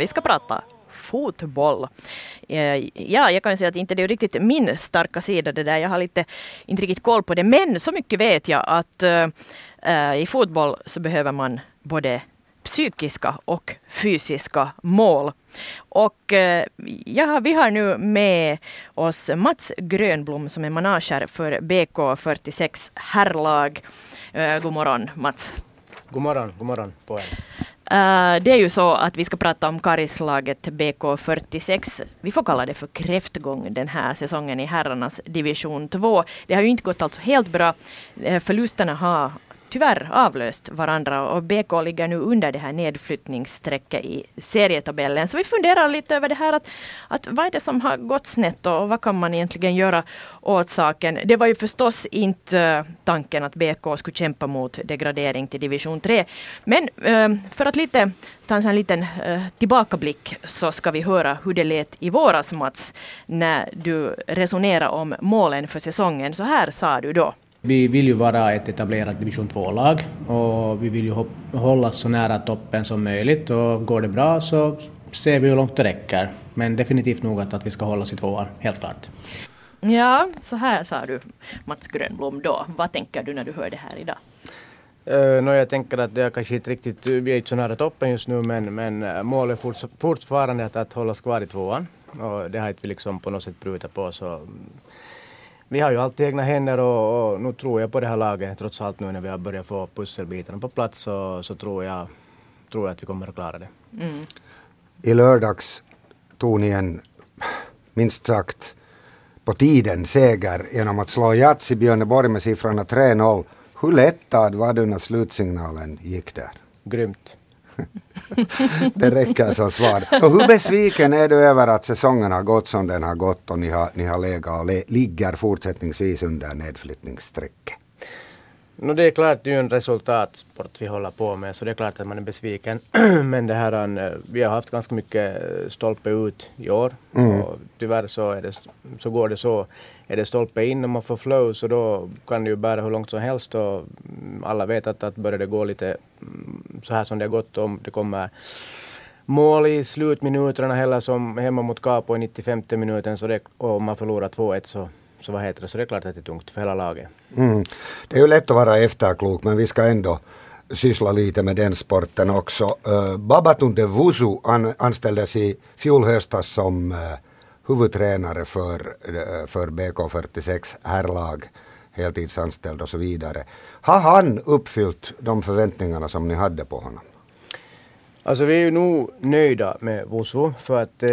Vi ska prata fotboll. Eh, ja, jag kan ju säga att inte det är riktigt min starka sida det där. Jag har lite, inte riktigt koll på det. Men så mycket vet jag att äh, i fotboll så behöver man både psykiska och fysiska mål. Och ja, vi har nu med oss Mats Grönblom som är manager för BK46 herrlag. God morgon Mats. God morgon, god morgon på er. Uh, det är ju så att vi ska prata om Karislaget BK46. Vi får kalla det för kräftgång den här säsongen i herrarnas division 2. Det har ju inte gått alltså helt bra. Uh, förlusterna har tyvärr avlöst varandra och BK ligger nu under det här nedflyttningsstrecket i serietabellen. Så vi funderar lite över det här att, att vad är det som har gått snett och vad kan man egentligen göra åt saken? Det var ju förstås inte eh, tanken att BK skulle kämpa mot degradering till division 3. Men eh, för att lite ta en sån liten eh, tillbakablick så ska vi höra hur det lät i våras Mats när du resonerade om målen för säsongen. Så här sa du då. Vi vill ju vara ett etablerat division 2-lag och vi vill ju hålla så nära toppen som möjligt och går det bra så ser vi hur långt det räcker. Men definitivt nog att, att vi ska hålla oss i tvåan, helt klart. Ja, så här sa du Mats Grönblom då. Vad tänker du när du hör det här idag? Uh, no, jag tänker att det är kanske inte riktigt, vi är inte så nära toppen just nu men, men eh, målet är forts, fortfarande att, att hålla oss kvar i tvåan. Och det har inte vi liksom på något sätt prutat på så vi har ju alltid egna händer och, och nu tror jag på det här laget trots allt nu när vi har börjat få pusselbitarna på plats så, så tror, jag, tror jag att vi kommer att klara det. Mm. I lördags tog ni en minst sagt på tiden seger genom att slå Jats i Björneborg med siffrorna 3-0. Hur lättad var du när slutsignalen gick där? Grymt. Det räcker som svar. Och hur besviken är du över att säsongen har gått som den har gått och ni har, ni har legat och le, ligger fortsättningsvis under nedflyttningsstrecket? No, det är klart, det är ju en resultatsport vi håller på med, så det är klart att man är besviken. Men det här, vi har haft ganska mycket eh, stolpe ut i år. Mm. Och tyvärr så, är det, så går det så. Är det stolpe in och man får flow så då kan det ju bära hur långt som helst. Och alla vet att, att börjar det gå lite mm, så här som det har gått, om det kommer mål i slutminuterna heller som hemma mot Capo i 95 minuten så det, och man förlorar 2-1 så så vad heter det, så det är klart att det är tungt för hela laget. Mm. Det är ju lätt att vara efterklok men vi ska ändå syssla lite med den sporten också. Uh, Babatunde Vusu an, anställdes i fjol höstas som uh, huvudtränare för, uh, för BK46 herrlag, heltidsanställd och så vidare. Har han uppfyllt de förväntningarna som ni hade på honom? Alltså vi är ju nog nöjda med Vosu för att eh,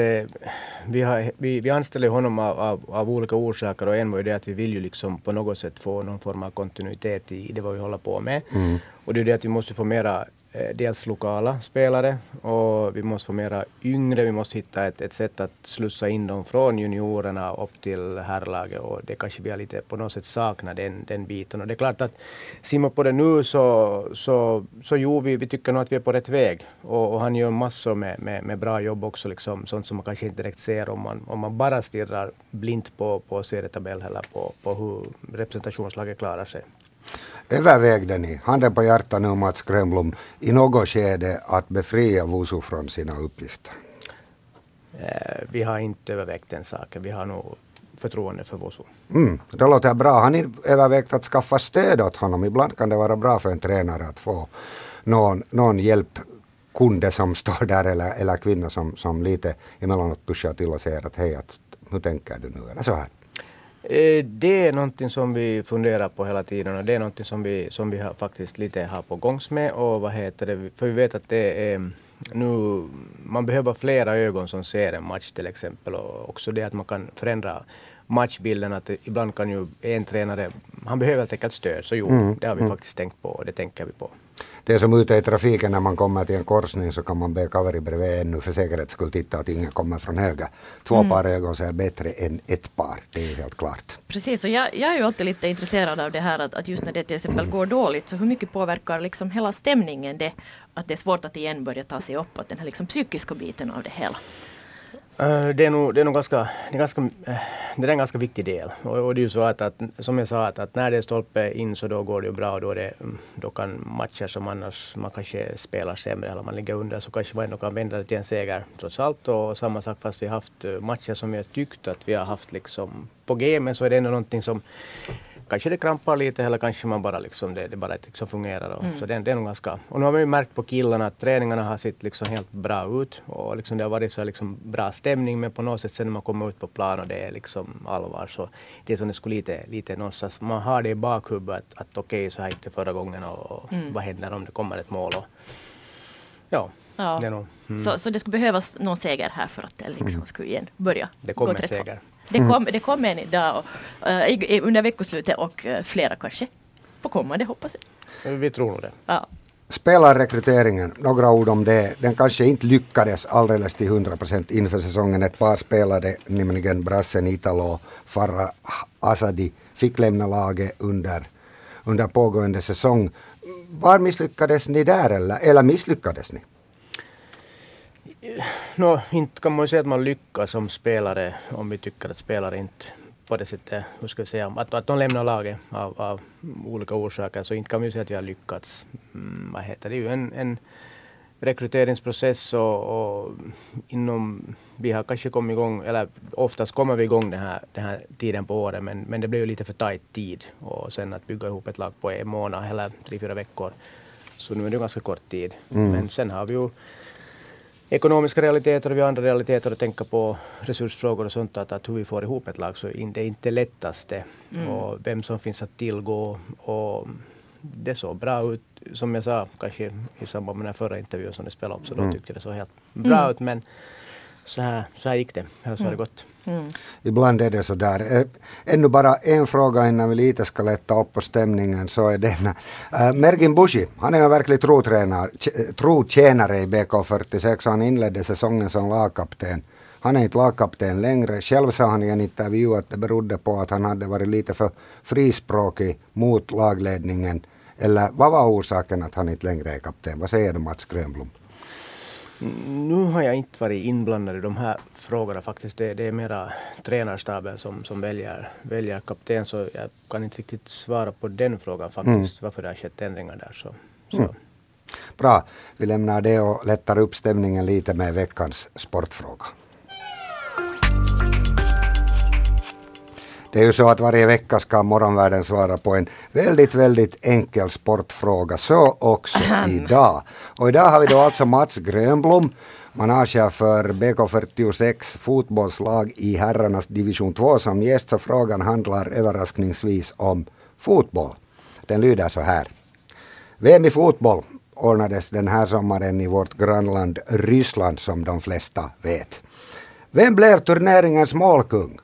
vi, har, vi, vi anställer honom av, av, av, olika orsaker och en var ju det att vi vill ju liksom på något sätt få någon form av kontinuitet i det vad vi håller på med. Mm. Och det är det att vi måste få mera Eh, dels lokala spelare och vi måste få mera yngre. Vi måste hitta ett, ett sätt att slussa in dem från juniorerna upp till herrlaget och det kanske vi har lite på något sätt saknat den, den biten. Och det är klart att simma på det nu så, så, så jo, vi, vi tycker nog att vi är på rätt väg och, och han gör massor med, med, med, bra jobb också, liksom, sånt som man kanske inte direkt ser om man, om man bara stirrar blint på, på serietabell eller på, på hur representationslaget klarar sig. Övervägde ni, handen på hjärtat nu Mats Grönblom, i något skede att befria Vusu från sina uppgifter? Eh, vi har inte övervägt den saken. Vi har nog förtroende för Vusu. Mm, det låter bra. Har ni övervägt att skaffa stöd åt honom? Ibland kan det vara bra för en tränare att få någon, någon hjälp kunde som står där eller, eller kvinna som, som lite emellanåt pushar till och säger att hej, att, hur tänker du nu? Eller så här. Eh, det är någonting som vi funderar på hela tiden och det är någonting som vi, som vi har faktiskt lite har på gångs med och vad heter det, för vi vet att det är nu, man behöver flera ögon som ser en match till exempel och också det att man kan förändra matchbilden att ibland kan ju en tränare, han behöver helt enkelt stöd så jo, mm. det har vi mm. faktiskt tänkt på och det tänker vi på det är som ute i trafiken när man kommer till en korsning så kan man be kaveri bredvid ännu för säkerhets skull titta att ingen kommer från höger. Två mm. par ögon så är bättre än ett par, det är helt klart. Precis, och jag, jag är ju alltid lite intresserad av det här att, att just när det till exempel går dåligt så hur mycket påverkar liksom hela stämningen det att det är svårt att igen börja ta sig upp, att den här liksom psykiska biten av det hela. Eh, det är nog, det är nog ganska, det är ganska, eh, det är en ganska viktig del. Och, och det är ju så att, att som jag sa, att, att, när det är stolpe in så då går det ju bra och då, det, mm, då kan matcher som annars man kanske spelar sämre eller man ligger under så kanske man ändå kan vända det till en seger trots allt. Och samma sak fast vi har haft eh, matcher som vi har tyckt att vi har haft liksom på G men så är det ändå någonting som kanske det krampar lite eller kanske man bara liksom, det, det bara liksom fungerar. Och, mm. Så det, det är nog ganska, och nu har man ju märkt på killarna att träningarna har sett liksom helt bra ut och liksom det har varit så liksom bra stämning men på något sätt sen när man kommer ut på plan och det är liksom allvar så det är som det skulle lite, lite någonstans, man har det i bakhuvudet att, att okej okay, så här gick det förra gången och, mm. vad händer om det kommer ett mål. Och, ja, ja. Det nog, mm. så, så det skulle behövas någon seger här för att det liksom mm. skulle igen börja Det kommer en seger. Det kom, det kom en idag och, uh, under veckoslutet och uh, flera kanske på kommande hoppas vi. Vi tror nog det. Ja. Spelarrekryteringen, några ord om det. Den kanske inte lyckades alldeles till 100 procent inför säsongen. Ett par spelade, nämligen brassen Italo Farah Asadi, fick lämna laget under, under pågående säsong. Var misslyckades ni där eller, eller misslyckades ni? no, inte kan man säga att man lyckas som spelare om vi tycker att spelare inte på det sättet, hur ska jag säga, att, att de lämnar laget av, av olika orsaker så inte kan vi säga att vi har lyckats. Mm, vad heter det? är ju en, en rekryteringsprocess och, och, inom, vi har kanske kommit igång, eller oftast kommer vi igång den här, den här tiden på året men, men det blir ju lite för tajt tid och sen att bygga ihop ett lag på en månad eller tre, fyra veckor. Så nu är det ganska kort tid. Mm. Men sen har vi ju ekonomiska realiteter och vi har andra realiteter att tänka på, resursfrågor och sånt, att, att hur vi får ihop ett lag så det är inte lättaste. Mm. Och vem som finns att tillgå. Och det såg bra ut, som jag sa kanske i samband med den förra intervjun som ni spelade upp, så då mm. tyckte det såg helt bra mm. ut. Men så här, så här gick det, så har det mm. gått. Mm. Ibland är det så där. Äh, ännu bara en fråga innan vi lite ska lätta upp på stämningen så är denna. Äh, Mergin Bushi, han är en verklig trotjänare i BK46 och han inledde säsongen som lagkapten. Han är inte lagkapten längre. Själv sa han i en intervju att det berodde på att han hade varit lite för frispråkig mot lagledningen. Eller vad var orsaken att han inte längre är kapten? Vad säger du Mats Grönblom? Nu har jag inte varit inblandad i de här frågorna faktiskt. Det, det är mera tränarstaben som, som väljer, väljer kapten så jag kan inte riktigt svara på den frågan faktiskt, mm. varför det har skett ändringar där. Så, så. Mm. Bra, vi lämnar det och lättar upp stämningen lite med veckans sportfråga. Det är ju så att varje vecka ska morgonvärlden svara på en väldigt, väldigt enkel sportfråga. Så också idag. Och idag har vi då alltså Mats Grönblom, manager för BK46 fotbollslag i herrarnas division 2 som gäst. Så frågan handlar överraskningsvis om fotboll. Den lyder så här. VM i fotboll ordnades den här sommaren i vårt grannland Ryssland som de flesta vet. Vem blev turneringens målkung?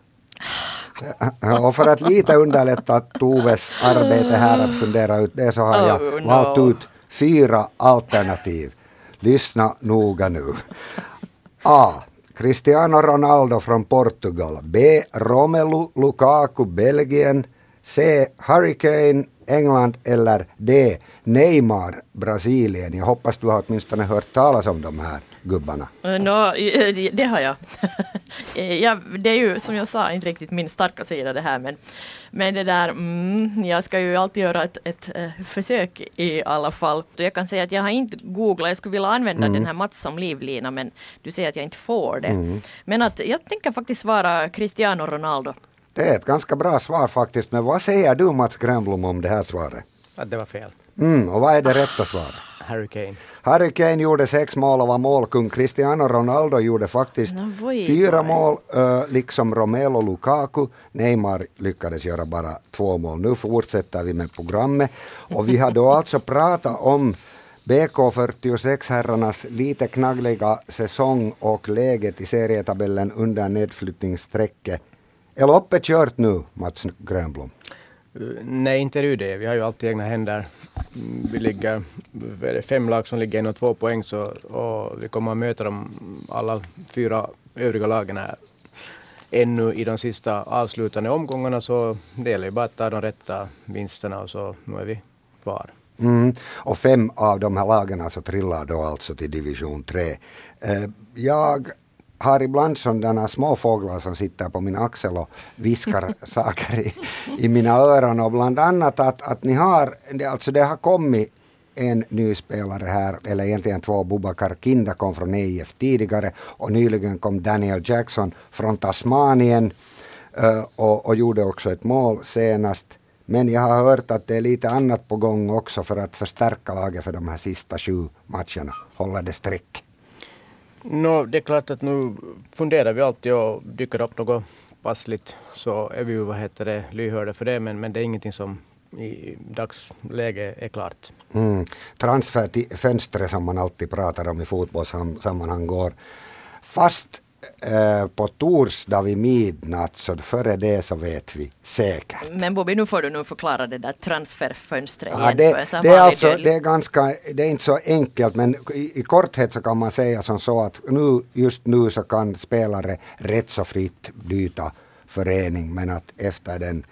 Och för att lite underlätta Toves arbete här att fundera ut det så har jag oh, no. valt ut fyra alternativ. Lyssna noga nu. A. Cristiano Ronaldo från Portugal. B. Romelu Lukaku, Belgien. C. Hurricane, England. Eller D. Neymar, Brasilien. Jag hoppas du har åtminstone hört talas om de här gubbarna. Eh, no, det har jag. ja, det är ju som jag sa inte riktigt min starka sida det här men, men det där, mm, jag ska ju alltid göra ett, ett uh, försök i alla fall. Jag kan säga att jag har inte googlat, jag skulle vilja använda mm. den här Mats som livlina men du säger att jag inte får det. Mm. Men att jag tänker faktiskt svara Cristiano Ronaldo. Det är ett ganska bra svar faktiskt, men vad säger du Mats Grönblom om det här svaret? Att det var fel. Mm, och vad är det rätta svaret? Harry Kane. Harry Kane gjorde sex mål och var målkung. Cristiano Ronaldo gjorde faktiskt no, fyra mål, liksom Romelu Lukaku. Neymar lyckades göra bara två mål. Nu fortsätter vi med programmet. Och vi har då alltså pratat om BK46-herrarnas lite knaggliga säsong och läget i serietabellen under nedflyttningsstrecket. Är loppet kört nu, Mats Grönblom? Nej, inte är det det. Vi har ju alltid egna händer. Vi ligger, fem lag som ligger inom två poäng så, och vi kommer att möta de alla fyra övriga lagen här ännu i de sista avslutande omgångarna så det gäller ju bara att ta de rätta vinsterna och så nu är vi kvar. Mm. Och fem av de här lagen alltså trillar då alltså till division 3. Eh, jag har ibland sådana små fåglar som sitter på min axel och viskar saker i, i mina öron och bland annat att, att ni har, alltså det har kommit en ny spelare här, eller egentligen två. Bubakar Kinda kom från EIF tidigare och nyligen kom Daniel Jackson från Tasmanien uh, och, och gjorde också ett mål senast. Men jag har hört att det är lite annat på gång också för att förstärka laget för de här sista sju matcherna. Hålla det streck. No, det är klart att nu funderar vi alltid och dyker upp något passligt så är vi ju vad heter det, lyhörda för det men, men det är ingenting som i dagsläge är klart. Mm. Transferfönstret som man alltid pratar om i fotbollssammanhang går fast eh, på torsdag vid midnatt, så före det så vet vi säkert. Men Bobby, nu får du nog förklara det där transferfönstret ja, igen. Det, det, är alltså, det är ganska, det är inte så enkelt, men i, i, korthet så kan man säga som så att nu, just nu så kan spelare rätt så fritt byta förening, men att efter den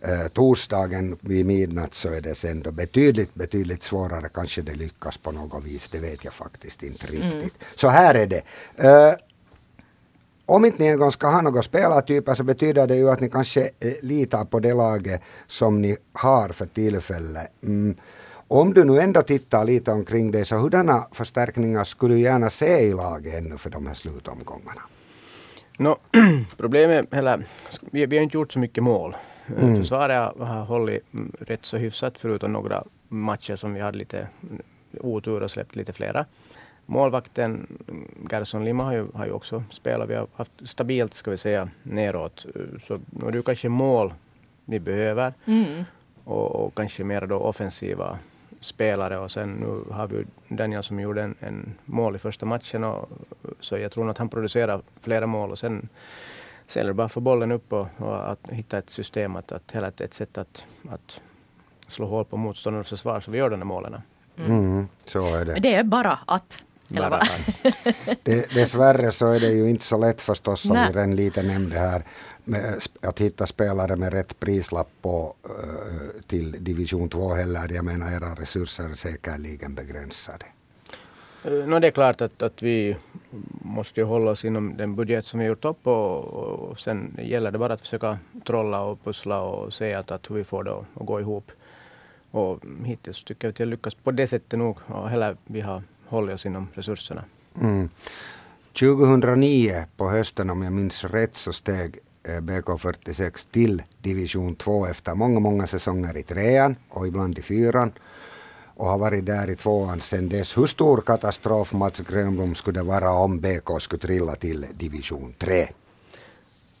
eh, torsdagen vid midnatt så är det sen då betydligt, betydligt svårare. Kanske det lyckas på något vis, det vet jag faktiskt inte riktigt. Mm. Så här är det. Eh, om inte ni en gång ska ha några spelartyper så betyder det ju att ni kanske eh, litar på det laget som ni har för tillfället. Mm. Om du nu ändå tittar lite omkring dig, så hurdana förstärkningar skulle du gärna se i laget ännu för de här slutomgångarna? No, problemet, eller, vi, vi har inte gjort så mycket mål. Mm. Försvaret har hållit rätt så hyfsat förutom några matcher som vi hade lite otur och släppt lite flera. Målvakten Gerson Lima har ju, har ju också spelat. Vi har haft stabilt, ska vi säga, neråt. Så nu är det kanske mål vi behöver. Mm. Och, och, kanske mer då offensiva spelare. Och sen nu har vi Daniel som gjorde en, en mål i första matchen. Och, så jag tror att han producerar flera mål. Och sen, sen är det bara att få bollen upp och, och att hitta ett system, att, att hela ett sätt att, att slå hål på motståndarnas försvar så vi gör de där målen. Mm. Mm, så är det. Det är bara att eller det, dessvärre så är det ju inte så lätt förstås som Nej. vi redan lite nämnde här med, att hitta spelare med rätt prislapp på, uh, till division 2 heller. Jag menar era resurser är säkerligen begränsade. Uh, no, det är klart att, att vi måste hålla oss inom den budget som vi gjort upp och, och sen gäller det bara att försöka trolla och pussla och se att, att hur vi får det att gå ihop. Och hittills tycker jag att vi har lyckats på det sättet nog. Och heller vi har hållit oss inom resurserna. Mm. 2009 på hösten om jag minns rätt så steg eh, BK46 till division 2 efter många, många säsonger i trean och ibland i fyran och har varit där i tvåan sedan dess. Hur stor katastrof Mats Grönblom skulle det vara om BK skulle trilla till division 3?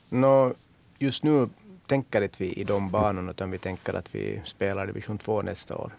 No, just nu tänker inte vi i de banorna utan vi tänker att vi spelar division 2 nästa år.